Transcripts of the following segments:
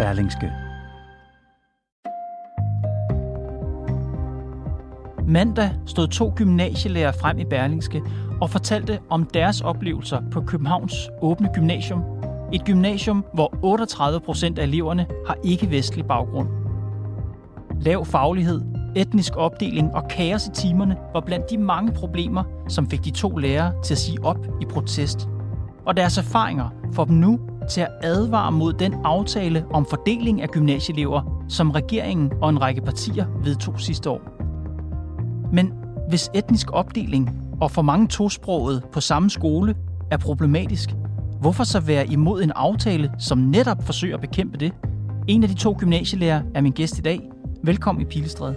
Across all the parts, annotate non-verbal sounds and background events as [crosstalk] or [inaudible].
Berlingske. Mandag stod to gymnasielærer frem i Berlingske og fortalte om deres oplevelser på Københavns Åbne Gymnasium. Et gymnasium, hvor 38 procent af eleverne har ikke-vestlig baggrund. Lav faglighed, etnisk opdeling og kaos i timerne var blandt de mange problemer, som fik de to lærere til at sige op i protest. Og deres erfaringer får dem nu til at advare mod den aftale om fordeling af gymnasieelever, som regeringen og en række partier vedtog sidste år. Men hvis etnisk opdeling og for mange tosproget på samme skole er problematisk, hvorfor så være imod en aftale, som netop forsøger at bekæmpe det? En af de to gymnasielærer er min gæst i dag. Velkommen i Pilestræde.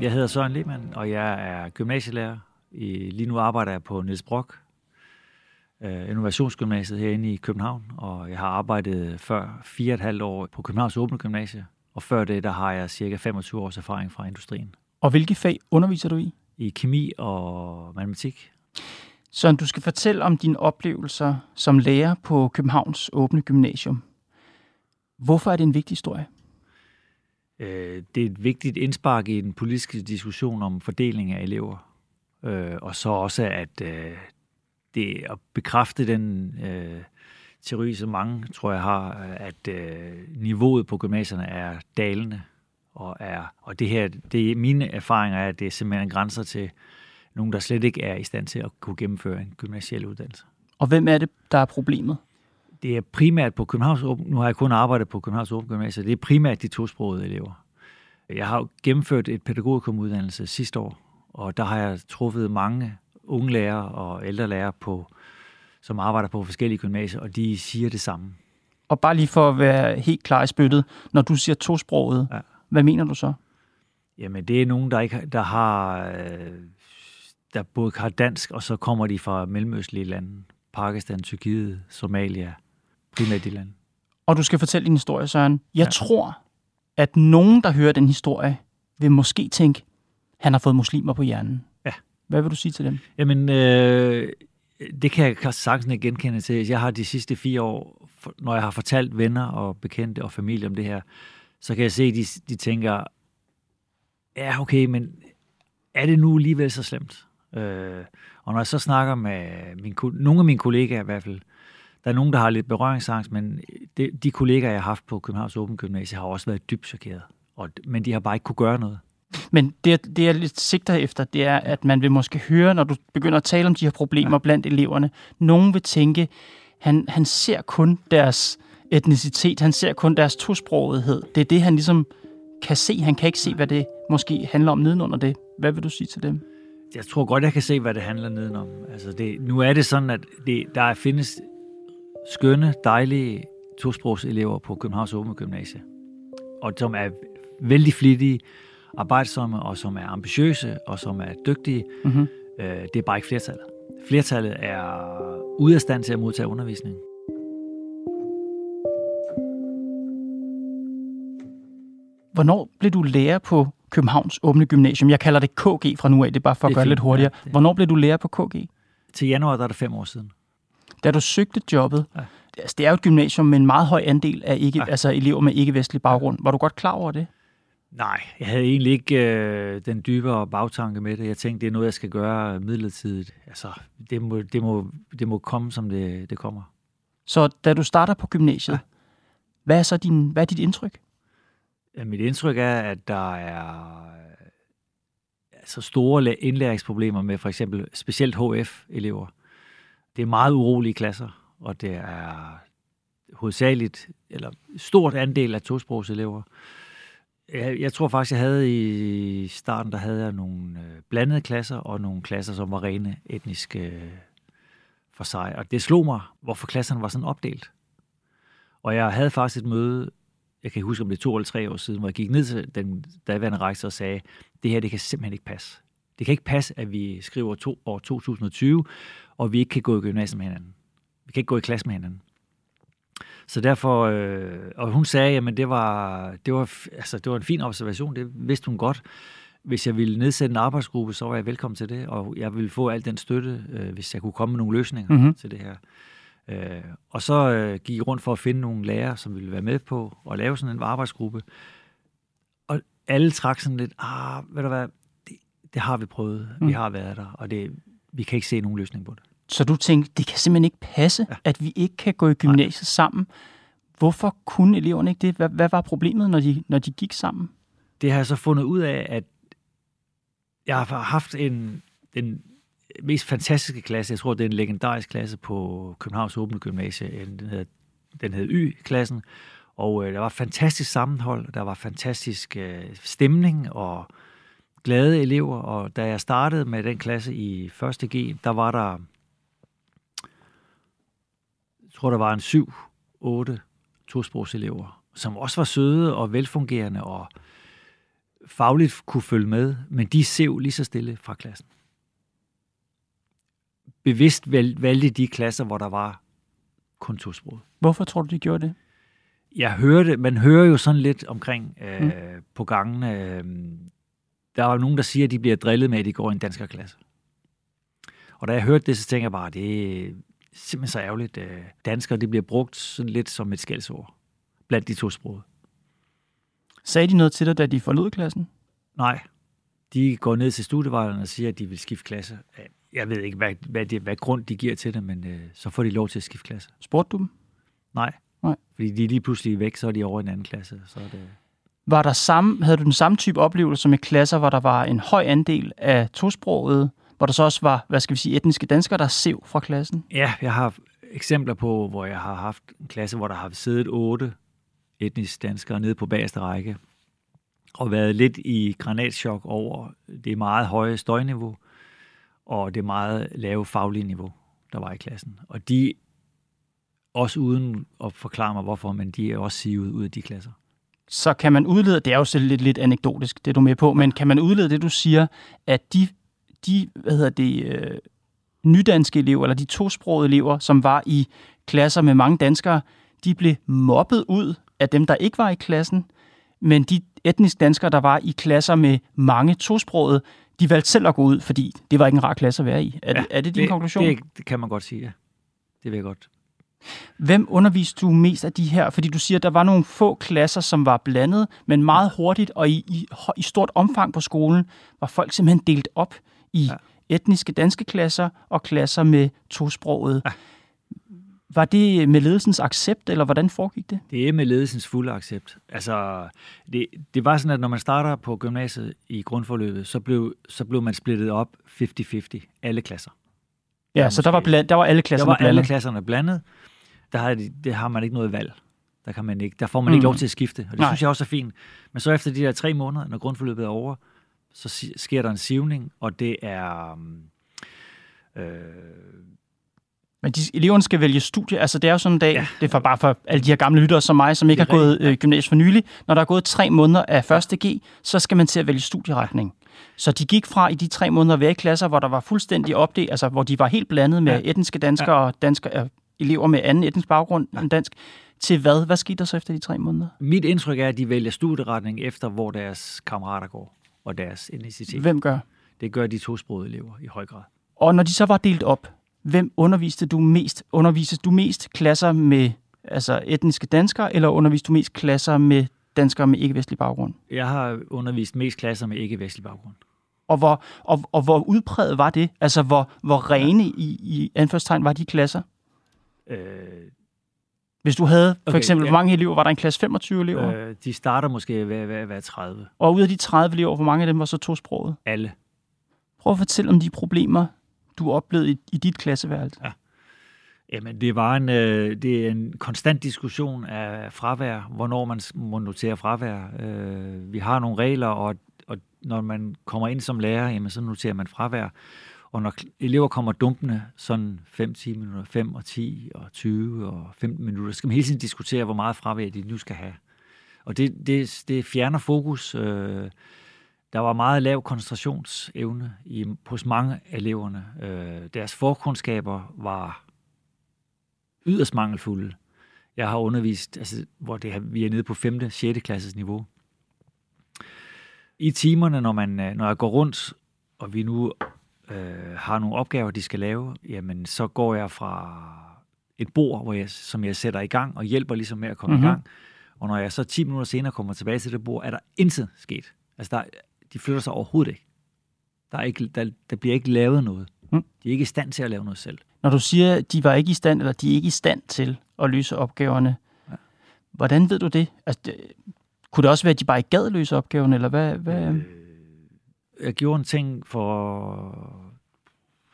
Jeg hedder Søren Lehmann, og jeg er gymnasielærer. Lige nu arbejder jeg på Niels Brock, øh, Innovationsgymnasiet herinde i København, og jeg har arbejdet før fire og et halvt år på Københavns Åbne Gymnasie, og før det, der har jeg cirka 25 års erfaring fra industrien. Og hvilke fag underviser du i? I kemi og matematik. Så du skal fortælle om dine oplevelser som lærer på Københavns Åbne Gymnasium. Hvorfor er det en vigtig historie? Øh, det er et vigtigt indspark i den politiske diskussion om fordeling af elever. Øh, og så også, at øh, det at bekræfte den øh, teori, som mange tror jeg har, at øh, niveauet på gymnasierne er dalende. Og, er, og det her, det, mine erfaringer er, at det er simpelthen grænser til nogen, der slet ikke er i stand til at kunne gennemføre en gymnasiel uddannelse. Og hvem er det, der er problemet? Det er primært på Københavns Nu har jeg kun arbejdet på Københavns Åben Gymnasium. Det er primært de tosprogede elever. Jeg har gennemført et pædagogikuddannelse sidste år, og der har jeg truffet mange unge lærere og ældre lærere, på, som arbejder på forskellige gymnasier, og de siger det samme. Og bare lige for at være helt klar i spyttet, når du siger tosproget, ja. hvad mener du så? Jamen, det er nogen, der, ikke, der har... Øh, der både har dansk, og så kommer de fra mellemøstlige lande. Pakistan, Tyrkiet, Somalia, primært de lande. Og du skal fortælle din historie, Søren. Jeg ja. tror, at nogen, der hører den historie, vil måske tænke, han har fået muslimer på hjernen. Ja. Hvad vil du sige til dem? Jamen, øh, det kan jeg sagtens genkende til. Jeg har de sidste fire år, når jeg har fortalt venner og bekendte og familie om det her, så kan jeg se, at de, de tænker, ja, okay, men er det nu alligevel så slemt? Øh, og når jeg så snakker med min, nogle af mine kollegaer i hvert fald, der er nogen, der har lidt berøringsangst, men de, de kollegaer, jeg har haft på Københavns Åben Gymnasium, har også været dybt chokeret. Og, men de har bare ikke kunne gøre noget. Men det, det jeg lidt sigter efter, det er, at man vil måske høre, når du begynder at tale om de her problemer ja. blandt eleverne, nogen vil tænke, han, han ser kun deres etnicitet, han ser kun deres tosprogethed. Det er det, han ligesom kan se. Han kan ikke se, hvad det måske handler om nedenunder det. Hvad vil du sige til dem? Jeg tror godt, jeg kan se, hvad det handler nedenom. Altså det, nu er det sådan, at det, der findes skønne, dejlige tosprogselever på Københavns Åbne Gymnasie, og som er vældig flittige, arbejdsomme, og som er ambitiøse, og som er dygtige. Mm-hmm. Øh, det er bare ikke flertallet. Flertallet er ude af stand til at modtage undervisning. Hvornår blev du lærer på Københavns Åbne Gymnasium? Jeg kalder det KG fra nu af, det er bare for at gøre det lidt hurtigere. Ja, det... Hvornår blev du lærer på KG? Til januar, der er det fem år siden. Da du søgte jobbet, ja. altså det er jo et gymnasium med en meget høj andel af ikke, ja. altså elever med ikke-vestlig baggrund. Var du godt klar over det? Nej, jeg havde egentlig ikke øh, den dybere bagtanke med det. Jeg tænkte, det er noget, jeg skal gøre midlertidigt. Altså, det må, det må, det må komme, som det, det kommer. Så da du starter på gymnasiet, ja. hvad er så din, hvad er dit indtryk? Ja, mit indtryk er, at der er altså store indlæringsproblemer med for eksempel specielt HF-elever. Det er meget urolige klasser, og det er hovedsageligt, eller stort andel af tosprogselever. Jeg, jeg tror faktisk, jeg havde i starten, der havde jeg nogle øh, blandede klasser, og nogle klasser, som var rene etniske øh, for sig. Og det slog mig, hvorfor klasserne var sådan opdelt. Og jeg havde faktisk et møde, jeg kan ikke huske, om det er to eller tre år siden, hvor jeg gik ned til den daværende rektor og sagde, det her, det kan simpelthen ikke passe. Det kan ikke passe, at vi skriver to, år 2020, og vi ikke kan gå i gymnasiet med hinanden. Vi kan ikke gå i klasse med hinanden. Så derfor, øh, og hun sagde, at det var, det, var, altså, det var en fin observation, det vidste hun godt. Hvis jeg ville nedsætte en arbejdsgruppe, så var jeg velkommen til det, og jeg ville få al den støtte, øh, hvis jeg kunne komme med nogle løsninger mm-hmm. til det her. Øh, og så øh, gik jeg rundt for at finde nogle lærere, som ville være med på at lave sådan en arbejdsgruppe. Og alle trak sådan lidt, ah, ved du hvad, det, det har vi prøvet, mm. vi har været der, og det, vi kan ikke se nogen løsning på det. Så du tænkte, det kan simpelthen ikke passe, ja. at vi ikke kan gå i gymnasiet Nej. sammen. Hvorfor kunne eleverne ikke det? Hvad, hvad var problemet, når de, når de gik sammen? Det har jeg så fundet ud af, at jeg har haft en, den mest fantastiske klasse. Jeg tror, det er en legendarisk klasse på Københavns Åbne Gymnasie. Den hedder, den hed Y-klassen. Og øh, der var fantastisk sammenhold, der var fantastisk øh, stemning og glade elever. Og da jeg startede med den klasse i 1. G, der var der tror, der var en syv, otte tosprogselever, som også var søde og velfungerende og fagligt kunne følge med, men de sev lige så stille fra klassen. Bevidst valgte de klasser, hvor der var kun tosproget. Hvorfor tror du, de gjorde det? Jeg hørte, man hører jo sådan lidt omkring øh, mm. på gangen. Øh, der er nogen, der siger, at de bliver drillet med, at de går i en danskerklasse. Og da jeg hørte det, så tænker jeg bare, det, simpelthen så ærgerligt. Øh, danskere, det bliver brugt sådan lidt som et skældsord blandt de to sprog. Sagde de noget til dig, da de forlod klassen? Nej. De går ned til studievejlerne og siger, at de vil skifte klasse. Jeg ved ikke, hvad, hvad, det, hvad grund de giver til det, men øh, så får de lov til at skifte klasse. Spurgte du dem? Nej. Nej. Fordi de er lige pludselig væk, så er de over i en anden klasse. Så er det... Var der samme, havde du den samme type oplevelse med klasser, hvor der var en høj andel af tosprogede hvor der så også var, hvad skal vi sige, etniske danskere, der sev fra klassen? Ja, jeg har eksempler på, hvor jeg har haft en klasse, hvor der har siddet otte etniske danskere nede på bagerste række, og været lidt i granatschok over det meget høje støjniveau, og det meget lave faglige niveau, der var i klassen. Og de, også uden at forklare mig hvorfor, men de er også sivet ud af de klasser. Så kan man udlede, det er jo selv lidt, lidt anekdotisk, det du er med på, men kan man udlede det, du siger, at de de hvad hedder det, øh, nydanske elever, eller de tosprogede elever, som var i klasser med mange danskere, de blev mobbet ud af dem, der ikke var i klassen, men de etniske danskere, der var i klasser med mange tosprogede, de valgte selv at gå ud, fordi det var ikke en rar klasse at være i. Er, ja, det, er det din det, konklusion? Det, det kan man godt sige, ja. Det vil jeg godt. Hvem underviste du mest af de her? Fordi du siger, at der var nogle få klasser, som var blandet, men meget hurtigt og i, i, i stort omfang på skolen var folk simpelthen delt op i ja. etniske danske klasser og klasser med tosproget. Ja. Var det med ledelsens accept, eller hvordan foregik det? Det er med ledelsens fulde accept. Altså, det, det var sådan, at når man starter på gymnasiet i grundforløbet, så blev, så blev man splittet op 50-50, alle klasser. Ja, der så der var, bland, der var alle klasserne blandet? Der var blandet. alle klasserne blandet. Der har, det har man ikke noget valg. Der, kan man ikke, der får man mm. ikke lov til at skifte, og det Nej. synes jeg også er fint. Men så efter de der tre måneder, når grundforløbet er over, så sker der en sivning, og det er... Øh, men de, eleverne skal vælge studie. Altså, det er jo sådan en dag, ja. det er for, bare for alle de her gamle lyttere som mig, som ikke har gået øh, gymnasiet for nylig. Når der er gået tre måneder af 1. G, så skal man til at vælge studieretning. Så de gik fra i de tre måneder i klasser, hvor der var fuldstændig opdelt, altså hvor de var helt blandet med ja. etniske danskere ja. og danske, øh, elever med anden etnisk baggrund ja. end dansk, til hvad? Hvad skete der så efter de tre måneder? Mit indtryk er, at de vælger studieretning efter, hvor deres kammerater går og deres etnicitet. Hvem gør? Det gør de tosprogede elever i høj grad. Og når de så var delt op, hvem underviste du mest? Underviste du mest klasser med altså etniske danskere, eller underviste du mest klasser med danskere med ikke-vestlig baggrund? Jeg har undervist mest klasser med ikke-vestlig baggrund. Og hvor, og, og hvor udpræget var det? Altså, hvor, hvor rene i, i anførstegn var de klasser? Øh, hvis du havde, for okay, eksempel, ja. hvor mange elever var der en klasse? 25 elever? Øh, de starter måske ved, ved, ved 30. Og ud af de 30 elever, hvor mange af dem var så tosproget? Alle. Prøv at fortælle om de problemer, du oplevede i, i dit klasseværelse. Ja. Jamen, det var en, øh, det er en konstant diskussion af fravær, hvornår man må notere fravær. Øh, vi har nogle regler, og, og når man kommer ind som lærer, jamen, så noterer man fravær. Og når elever kommer dumpende, sådan 5-10 minutter, 5 og 10 og 20 og 15 minutter, så skal man hele tiden diskutere, hvor meget fravær de nu skal have. Og det, det, det fjerner fokus. Øh, der var meget lav koncentrationsevne i, hos mange af eleverne. Øh, deres forkundskaber var yderst mangelfulde. Jeg har undervist, altså, hvor det, vi er nede på 5. og 6. klasses niveau. I timerne, når, man, øh, når jeg går rundt, og vi nu øh, har nogle opgaver, de skal lave, jamen så går jeg fra et bord, hvor jeg, som jeg sætter i gang og hjælper ligesom med at komme mm-hmm. i mhm. gang. Og når jeg så 10 minutter senere kommer tilbage til det bord, er der intet sket. Altså der, de flytter sig overhovedet ikke. Der, er ikke, der, der bliver ikke lavet noget. Mm. De er ikke i stand til at lave noget selv. Når du siger, at de var ikke i stand, eller de er ikke i stand til at løse opgaverne, ja. hvordan ved du det? Altså, det? Kunne det også være, at de bare ikke gad løse opgaven, eller hvad? hvad? Øh, jeg gjorde en ting for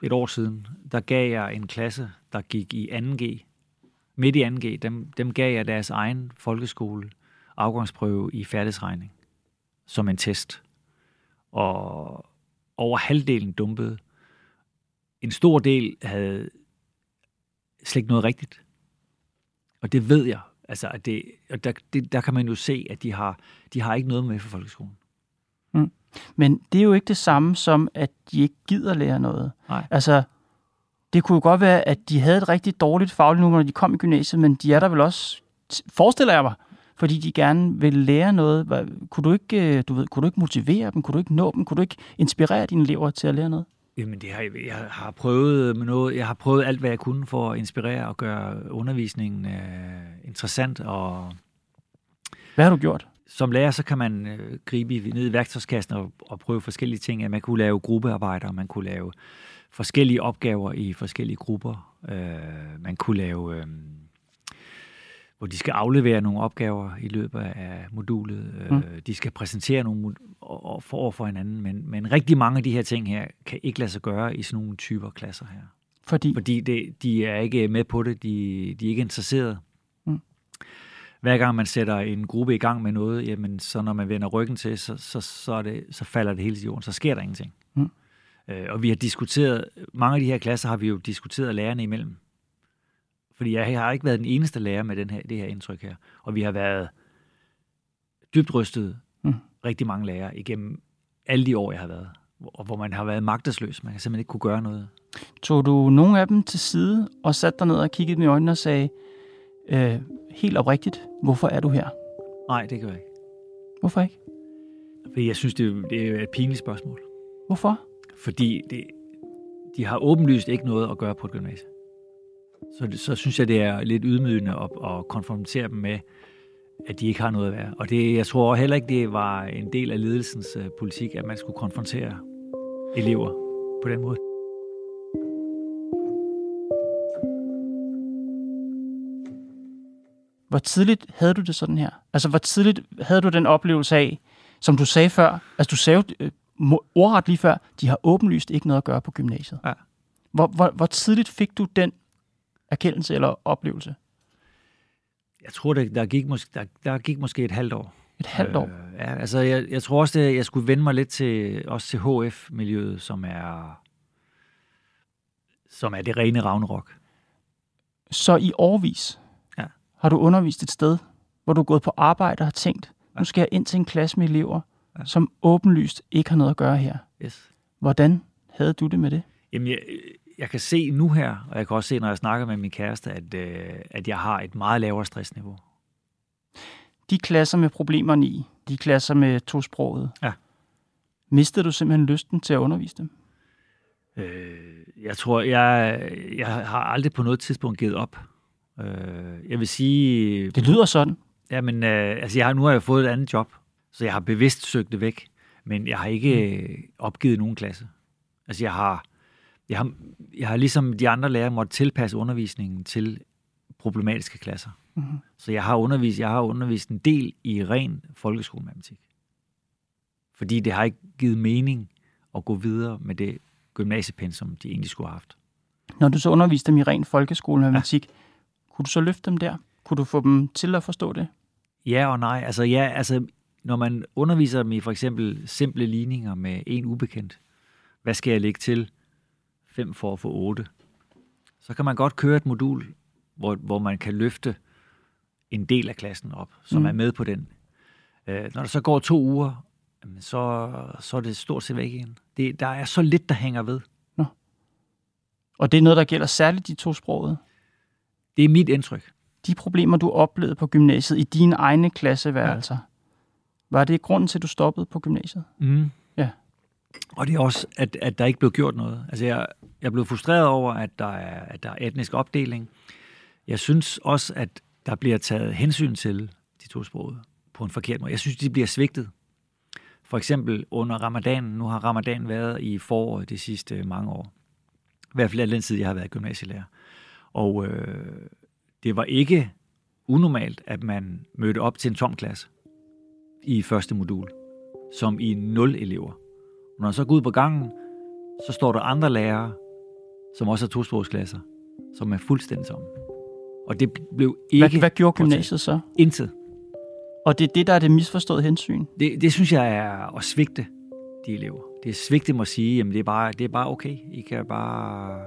et år siden. Der gav jeg en klasse, der gik i 2G. Midt i 2G, dem, dem gav jeg deres egen folkeskole afgangsprøve i færdighedsregning som en test. Og over halvdelen dumpede. En stor del havde slet ikke noget rigtigt. Og det ved jeg. Altså, at det, og der, det, der kan man jo se, at de har, de har ikke noget med for folkeskolen. Men det er jo ikke det samme som, at de ikke gider lære noget. Nej. Altså, det kunne jo godt være, at de havde et rigtig dårligt fagligt nummer, når de kom i gymnasiet, men de er der vel også, forestiller jeg mig, fordi de gerne vil lære noget. Kunne du ikke, øh, du ved, kunne du ikke motivere dem? Kunne du ikke nå dem? Kunne du ikke inspirere dine elever til at lære noget? Jamen, det har, jeg har prøvet med noget. Jeg har prøvet alt, hvad jeg kunne for at inspirere og gøre undervisningen øh, interessant. Og hvad har du gjort? Som lærer, så kan man øh, gribe ned i værktøjskassen og, og prøve forskellige ting. Man kunne lave gruppearbejder, man kunne lave forskellige opgaver i forskellige grupper. Øh, man kunne lave, øh, hvor de skal aflevere nogle opgaver i løbet af modulet. Øh, mm. De skal præsentere nogle og, for over for hinanden. Men, men rigtig mange af de her ting her kan ikke lade sig gøre i sådan nogle typer klasser her. Fordi? Fordi det, de er ikke med på det. De, de er ikke interesserede hver gang man sætter en gruppe i gang med noget, jamen, så når man vender ryggen til, så, så, så, er det, så falder det hele til jorden. Så sker der ingenting. Mm. Øh, og vi har diskuteret, mange af de her klasser har vi jo diskuteret lærerne imellem. Fordi jeg har ikke været den eneste lærer med den her, det her indtryk her. Og vi har været dybt rystet, mm. rigtig mange lærere, igennem alle de år, jeg har været. Og hvor man har været magtesløs. Man kan simpelthen ikke kunne gøre noget. Tog du nogle af dem til side og satte dig ned og kiggede dem i øjnene og sagde, øh, helt oprigtigt, hvorfor er du her? Nej, det gør jeg ikke. Hvorfor ikke? Fordi jeg synes, det, det er et pinligt spørgsmål. Hvorfor? Fordi det, de har åbenlyst ikke noget at gøre på et gymnasium. Så, så synes jeg, det er lidt ydmygende at, at konfrontere dem med, at de ikke har noget at være. Og det, jeg tror heller ikke, det var en del af ledelsens uh, politik, at man skulle konfrontere elever på den måde. Hvor tidligt havde du det sådan her? Altså, hvor tidligt havde du den oplevelse af, som du sagde før, altså du sagde øh, ordret lige før, de har åbenlyst ikke noget at gøre på gymnasiet. Ja. Hvor, hvor, hvor tidligt fik du den erkendelse eller oplevelse? Jeg tror, der, der, gik, måske, der, der gik måske et halvt år. Et halvt år? Øh, ja, altså jeg, jeg tror også, at jeg skulle vende mig lidt til, også til HF-miljøet, som er, som er det rene Ragnarok. Så i årvis har du undervist et sted, hvor du er gået på arbejde og har tænkt, nu skal jeg ind til en klasse med elever, ja. som åbenlyst ikke har noget at gøre her. Yes. Hvordan havde du det med det? Jamen, jeg, jeg kan se nu her, og jeg kan også se, når jeg snakker med min kæreste, at, øh, at jeg har et meget lavere stressniveau. De klasser med problemerne i, de klasser med tosproget, ja. mistede du simpelthen lysten til at undervise dem? Øh, jeg tror, jeg, jeg har aldrig på noget tidspunkt givet op. Øh, jeg vil sige... Det lyder sådan. Ja, men øh, altså, jeg har, nu har jeg fået et andet job, så jeg har bevidst søgt det væk, men jeg har ikke mm. opgivet nogen klasse. Altså, jeg har, jeg har, jeg har ligesom de andre lærere måtte tilpasse undervisningen til problematiske klasser. Mm-hmm. Så jeg har undervist, jeg har undervist en del i ren folkeskolematematik. Fordi det har ikke givet mening at gå videre med det gymnasiepensum, de egentlig skulle have haft. Når du så underviste dem i ren folkeskole matematik, ja. Kunne du så løfte dem der? Kunne du få dem til at forstå det? Ja og nej. Altså, ja, altså, når man underviser dem i for eksempel simple ligninger med en ubekendt, hvad skal jeg lægge til 5 for at få 8? Så kan man godt køre et modul, hvor, hvor man kan løfte en del af klassen op, som mm. er med på den. Øh, når der så går to uger, så, så er det stort set væk igen. Det, der er så lidt, der hænger ved. Nå. Og det er noget, der gælder særligt de to sproget? Det er mit indtryk. De problemer, du oplevede på gymnasiet i dine egne klasseværelser, ja. var det grunden til, at du stoppede på gymnasiet? Mm. Ja. Og det er også, at, at der ikke blev gjort noget. Altså, jeg, jeg blev frustreret over, at der, er, at der er etnisk opdeling. Jeg synes også, at der bliver taget hensyn til de to sprog på en forkert måde. Jeg synes, de bliver svigtet. For eksempel under ramadanen. Nu har ramadan været i foråret de sidste mange år. I hvert fald den tid, jeg har været gymnasielærer. Og øh, det var ikke unormalt, at man mødte op til en tom klasse i første modul, som i nul elever. Når man så går ud på gangen, så står der andre lærere, som også er tosprogsklasser, som er fuldstændig tomme. Og det blev ikke... Hvad, hvad gjorde gymnasiet så? Intet. Og det er det, der er det misforståede hensyn? Det, det synes jeg er at svigte de elever. Det er svigte må sige, jamen det er bare, det er bare okay. I kan bare...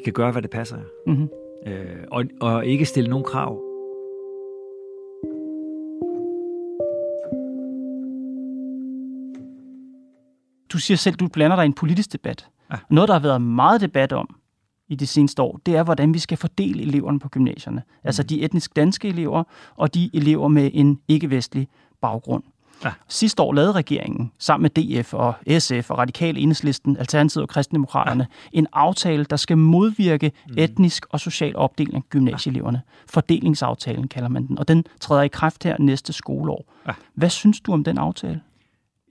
I kan gøre, hvad det passer jer. Mm-hmm. Øh, og, og ikke stille nogen krav. Du siger selv, du blander dig i en politisk debat. Ja. Noget, der har været meget debat om, i de seneste år, det er, hvordan vi skal fordele eleverne på gymnasierne. Mm. Altså de etnisk danske elever og de elever med en ikke-vestlig baggrund. Ja. Sidste år lavede regeringen sammen med DF og SF og Radikale Enhedslisten, Alternativet og Kristendemokraterne ja. en aftale, der skal modvirke mm. etnisk og social opdeling af gymnasieeleverne. Fordelingsaftalen kalder man den, og den træder i kraft her næste skoleår. Ja. Hvad synes du om den aftale?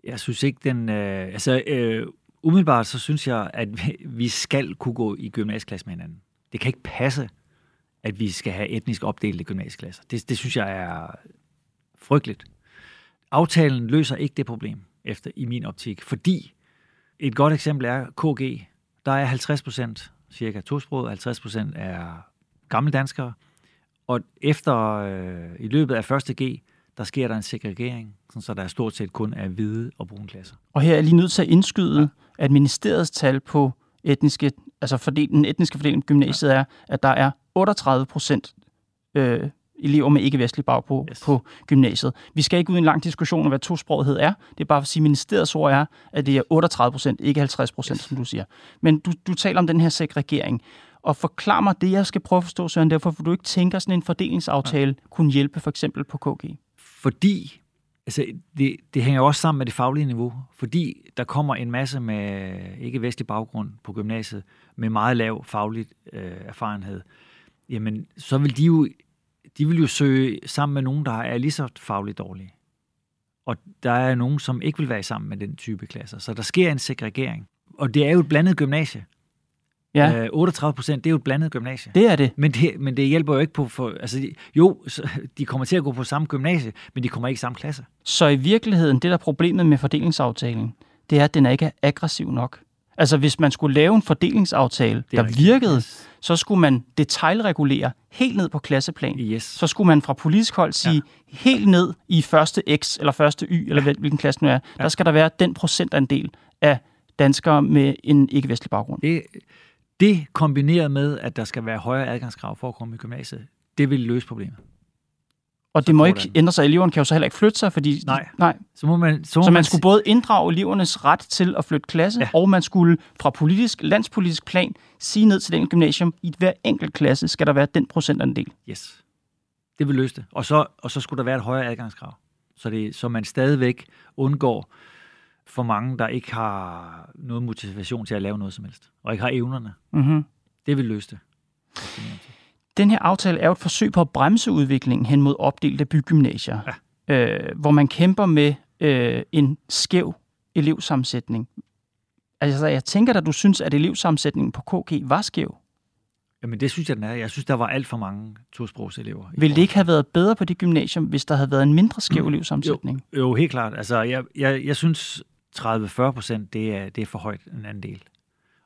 Jeg synes ikke, den... Øh, altså, øh, umiddelbart så synes jeg, at vi skal kunne gå i gymnasieklasse med hinanden. Det kan ikke passe, at vi skal have etnisk opdelte gymnasieklasser. Det, det synes jeg er frygteligt. Aftalen løser ikke det problem, efter i min optik, fordi et godt eksempel er KG. Der er 50 procent cirka tosproget, 50 procent er gamle danskere, og efter øh, i løbet af første G, der sker der en segregering, så der er stort set kun er hvide og brune klasser. Og her er jeg lige nødt til at indskyde, ja. at ministeriets tal på etniske, altså fordel, den etniske fordeling på gymnasiet ja. er, at der er 38 procent øh, elever med ikke-vestlig baggrund yes. på gymnasiet. Vi skal ikke ud i en lang diskussion om, hvad tosprogethed er. Det er bare for at sige, at ministeriets ord er, at det er 38 procent, ikke 50 procent, yes. som du siger. Men du, du taler om den her segregering. Og forklar mig det, jeg skal prøve at forstå, Søren, derfor for du ikke tænker, sådan en fordelingsaftale ja. kunne hjælpe for eksempel på KG fordi altså, det, det hænger også sammen med det faglige niveau, fordi der kommer en masse med ikke-vestlig baggrund på gymnasiet, med meget lav faglig øh, erfarenhed, jamen så vil de jo, de vil jo søge sammen med nogen, der er lige så fagligt dårlige. Og der er nogen, som ikke vil være sammen med den type klasser. Så der sker en segregering. Og det er jo et blandet gymnasie. Ja. Øh, 38 procent, det er jo et blandet gymnasie. Det er det. Men det, men det hjælper jo ikke på... For, altså, jo, de kommer til at gå på samme gymnasie, men de kommer ikke i samme klasse. Så i virkeligheden, det der er problemet med fordelingsaftalen, det er, at den er ikke er aggressiv nok. Altså, hvis man skulle lave en fordelingsaftale, der rigtigt. virkede, så skulle man detaljregulere helt ned på klasseplan. Yes. Så skulle man fra politisk hold sige, ja. helt ned i første X eller første Y, eller hvilken klasse nu er, ja. der skal der være den procentandel af danskere med en ikke-vestlig baggrund. Det, det kombineret med, at der skal være højere adgangskrav for at komme i gymnasiet, det vil løse problemet. Og det må ikke ændre sig. Eleverne kan jo så heller ikke flytte sig, fordi... Nej. nej. Så, må man, så, må så man, man skulle både inddrage elevernes ret til at flytte klasse, ja. og man skulle fra politisk, landspolitisk plan sige ned til den gymnasium, i hver enkelt klasse skal der være den procentandel. Yes. Det vil løse det. Og så, og så skulle der være et højere adgangskrav, så, det, så man stadigvæk undgår for mange, der ikke har noget motivation til at lave noget som helst, og ikke har evnerne. Mm-hmm. Det vil løse det. Den her aftale er jo et forsøg på at bremse udviklingen hen mod opdelte bygymnasier, ja. øh, hvor man kæmper med øh, en skæv elevsammensætning. Altså, jeg tænker da, du synes, at elevsammensætningen på KG var skæv. Jamen, det synes jeg, den er. Jeg synes, der var alt for mange tosprogselever. Vil det ikke have været bedre på det gymnasium, hvis der havde været en mindre skæv [clears throat] mm. elevsammensætning? Jo, jo, helt klart. Altså, jeg, jeg, jeg synes, 30-40 procent, det er, det er for højt en anden del.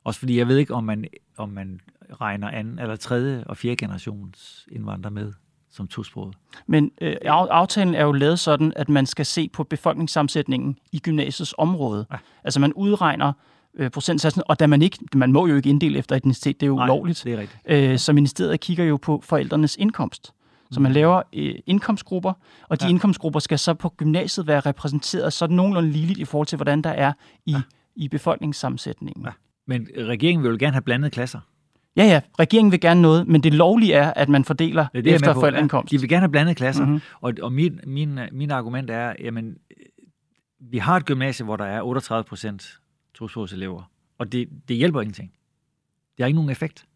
Også fordi jeg ved ikke, om man, om man regner anden eller tredje og fjerde generations indvandrere med som tosproget. Men øh, aftalen er jo lavet sådan, at man skal se på befolkningssammensætningen i gymnasiets område. Ja. Altså man udregner øh, procentsatsen, og da man ikke, man må jo ikke inddele efter etnicitet, det er jo Nej, ulovligt. det er rigtigt. Øh, så ministeriet kigger jo på forældrenes indkomst. Så man laver øh, indkomstgrupper, og de ja. indkomstgrupper skal så på gymnasiet være repræsenteret sådan nogenlunde ligeligt i forhold til, hvordan der er i, ja. i befolkningssammensætningen. Ja. Men regeringen vil jo gerne have blandet klasser. Ja, ja, regeringen vil gerne noget, men det lovlige er, at man fordeler det det, efter forældreindkomst. De vil gerne have blandet klasser, mm-hmm. og, og min, min, min argument er, jamen, vi har et gymnasie, hvor der er 38 procent tosprogselever, og det, det hjælper ingenting. Det har ikke nogen effekt.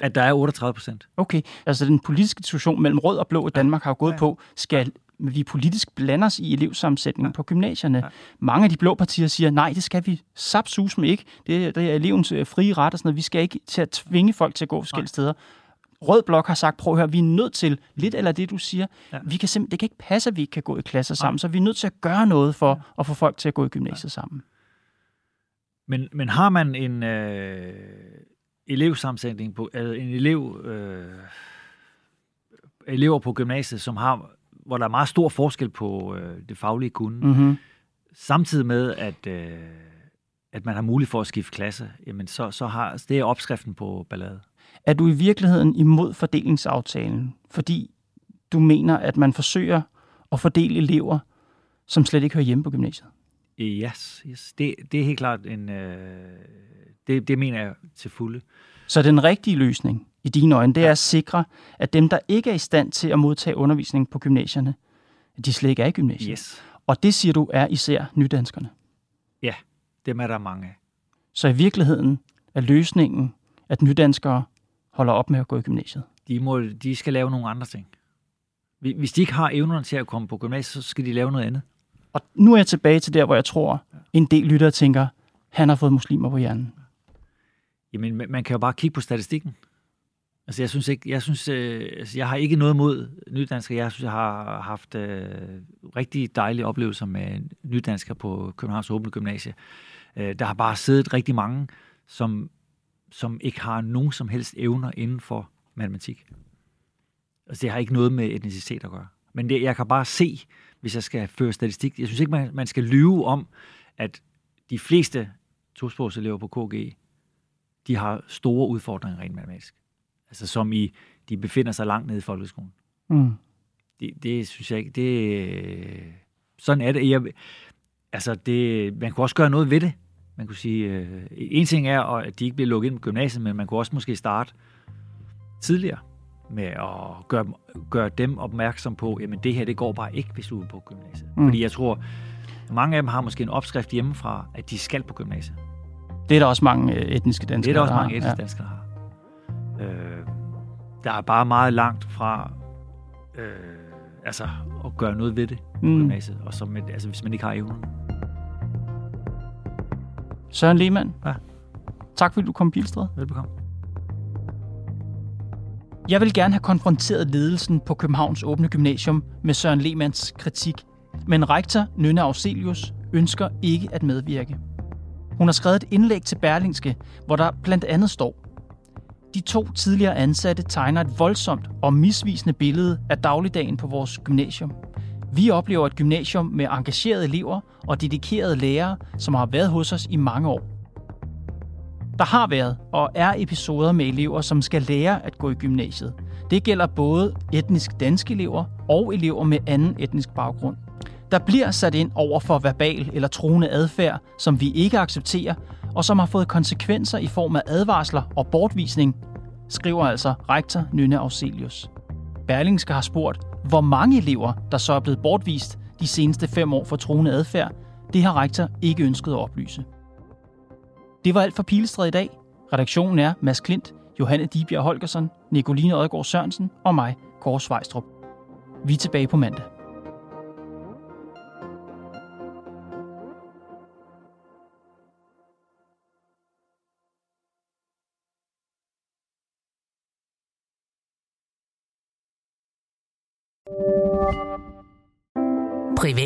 At der er 38 procent. Okay, altså den politiske diskussion mellem rød og blå i Danmark har jo gået ja. på, skal vi politisk blander os i elevsammensætningen ja. på gymnasierne. Ja. Mange af de blå partier siger, nej, det skal vi sapsus med ikke. Det, det er elevens øh, frie ret og sådan noget. Vi skal ikke til at tvinge folk til at gå forskellige nej. steder. Rød Blok har sagt, prøv at høre, vi er nødt til, lidt eller det du siger, ja. vi kan simpelthen, det kan ikke passe, at vi ikke kan gå i klasser sammen, Nej. så vi er nødt til at gøre noget for ja. at få folk til at gå i gymnasiet ja. sammen. Men, men har man en øh, elevsammensætning på, altså en elev, øh, elever på gymnasiet, som har hvor der er meget stor forskel på øh, det faglige kunde, mm-hmm. samtidig med, at, øh, at man har mulighed for at skifte klasse, jamen så, så har, det er opskriften på ballade. Er du i virkeligheden imod fordelingsaftalen, fordi du mener, at man forsøger at fordele elever, som slet ikke hører hjemme på gymnasiet? Yes, yes. Det, det er helt klart en... Øh, det, det mener jeg til fulde. Så den rigtige løsning i dine øjne, det er at sikre, at dem, der ikke er i stand til at modtage undervisning på gymnasierne, de slet ikke er i gymnasiet. Yes. Og det siger du er især nydanskerne. Ja, dem er der mange af. Så i virkeligheden er løsningen, at nydanskere holder op med at gå i gymnasiet? De, må, de skal lave nogle andre ting. Hvis de ikke har evnerne til at komme på gymnasiet, så skal de lave noget andet. Og nu er jeg tilbage til der, hvor jeg tror, en del lyttere tænker, han har fået muslimer på hjernen. Jamen, man kan jo bare kigge på statistikken. Altså, jeg synes ikke, jeg synes, øh, altså, jeg har ikke noget mod nydanskere. Jeg synes, jeg har haft øh, rigtig dejlige oplevelser med nydanskere på Københavns Åbne Gymnasie. Øh, der har bare siddet rigtig mange, som, som ikke har nogen som helst evner inden for matematik. Altså, det har ikke noget med etnicitet at gøre. Men det, jeg kan bare se, hvis jeg skal føre statistik, jeg synes ikke, man, man skal lyve om, at de fleste tosprogselever på KG, de har store udfordringer rent matematisk. Altså som i, de befinder sig langt nede i folkeskolen. Mm. Det, det synes jeg ikke, det... Sådan er det. Jeg, altså, det, man kunne også gøre noget ved det. Man kunne sige, øh, en ting er, at de ikke bliver lukket ind på gymnasiet, men man kunne også måske starte tidligere med at gøre, gøre dem opmærksom på, jamen det her, det går bare ikke, hvis du er på gymnasiet. Mm. Fordi jeg tror, mange af dem har måske en opskrift hjemmefra, at de skal på gymnasiet. Det er der også mange øh, etniske danskere, Det er der også mange etniske ja. danskere, har. Øh, der er bare meget langt fra øh, altså, at gøre noget ved det mm. gymnasiet, og som, altså, hvis man ikke har evnen. Søren Lehmann. Ja. Tak fordi du kom, Pilstred. Velbekomme. Jeg vil gerne have konfronteret ledelsen på Københavns Åbne Gymnasium med Søren Lehmanns kritik, men rektor Nynne Auselius ønsker ikke at medvirke. Hun har skrevet et indlæg til Berlingske, hvor der blandt andet står, de to tidligere ansatte tegner et voldsomt og misvisende billede af dagligdagen på vores gymnasium. Vi oplever et gymnasium med engagerede elever og dedikerede lærere, som har været hos os i mange år. Der har været og er episoder med elever, som skal lære at gå i gymnasiet. Det gælder både etnisk danske elever og elever med anden etnisk baggrund. Der bliver sat ind over for verbal eller truende adfærd, som vi ikke accepterer, og som har fået konsekvenser i form af advarsler og bortvisning, skriver altså rektor Nynne Auselius. Berlingske har spurgt, hvor mange elever, der så er blevet bortvist de seneste fem år for truende adfærd, det har rektor ikke ønsket at oplyse. Det var alt for Pilestred i dag. Redaktionen er Mads Klint, Johanne Dibjerg Holgersen, Nicoline Odgaard Sørensen og mig, Kåre Svejstrup. Vi er tilbage på mandag.